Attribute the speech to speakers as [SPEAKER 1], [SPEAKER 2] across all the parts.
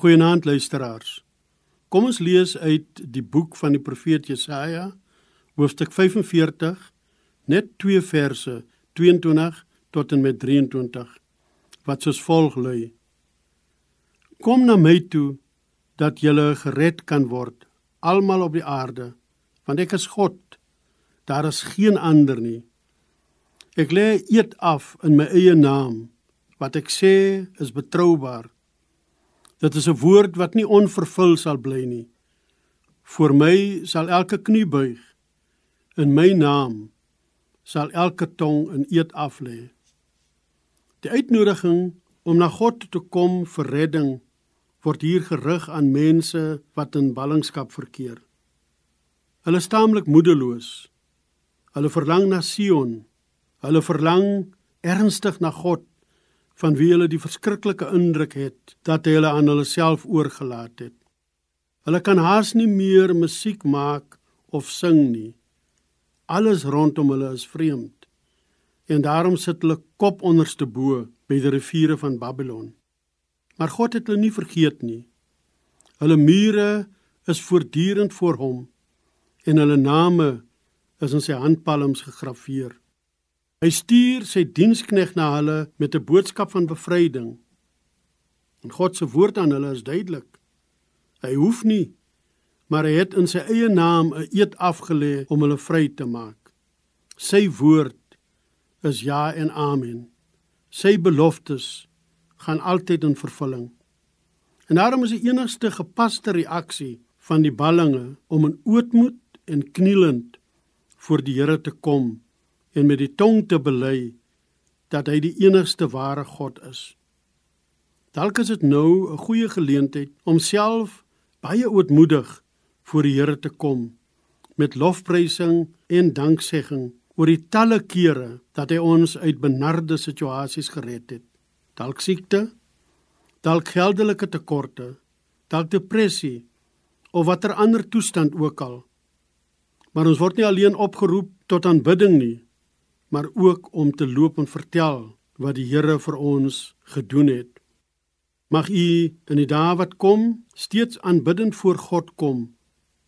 [SPEAKER 1] Goeienaand luisteraars. Kom ons lees uit die boek van die profeet Jesaja, hoofstuk 45, net twee verse, 22 tot en met 23, wat soos volg lui: Kom na my toe dat jy gered kan word, almal op die aarde, want ek is God. Daar is geen ander nie. Ek lê eet af in my eie naam. Wat ek sê is betroubaar. Dit is 'n woord wat nie onvervul sal bly nie. Voor my sal elke knie buig. In my naam sal elke tong in eed aflê. Die uitnodiging om na God te kom vir redding word hier gerig aan mense wat in ballingskap verkeer. Hulle is taamlik moedeloos. Hulle verlang na Sion. Hulle verlang ernstig na God van wie hulle die verskriklike indruk het dat hy hulle aan hulle self oorgelaat het. Hulle kan haas nie meer musiek maak of sing nie. Alles rondom hulle is vreemd. En daarom sit hulle kop onderste bo by die riviere van Babylon. Maar God het hulle nie vergeet nie. Hulle mure is voortdurend voor hom en hulle name is in sy handpalms gegraveer. Hy stuur sy dienskneg na hulle met 'n boodskap van bevryding. En God se woord aan hulle is duidelik. Hy hoef nie, maar hy het in sy eie naam 'n eed afgelê om hulle vry te maak. Sy woord is ja en amen. Sy beloftes gaan altyd in vervulling. En daarom is die enigste gepaste reaksie van die ballinge om in ootmoed en knielend voor die Here te kom en met die tong te bely dat hy die enigste ware God is. Dalk is dit nou 'n goeie geleentheid om self baie ootmoedig voor die Here te kom met lofprysing en danksegging oor die talle kere dat hy ons uit benarde situasies gered het. Dalk siekte, dalk geldelike tekorte, dalk depressie of watter ander toestand ook al. Maar ons word nie alleen opgeroep tot aanbidding nie, maar ook om te loop en vertel wat die Here vir ons gedoen het. Mag u in die dae wat kom steeds aanbiddend voor God kom,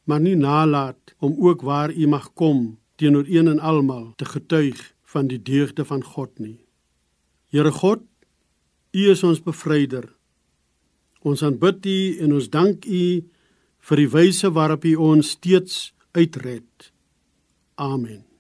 [SPEAKER 1] maar nie nalat om ook waar u mag kom teenoor een en almal te getuig van die deugde van God nie. Here God, u is ons bevryder. Ons aanbid u en ons dank u vir die wyse waarop u ons steeds uitred. Amen.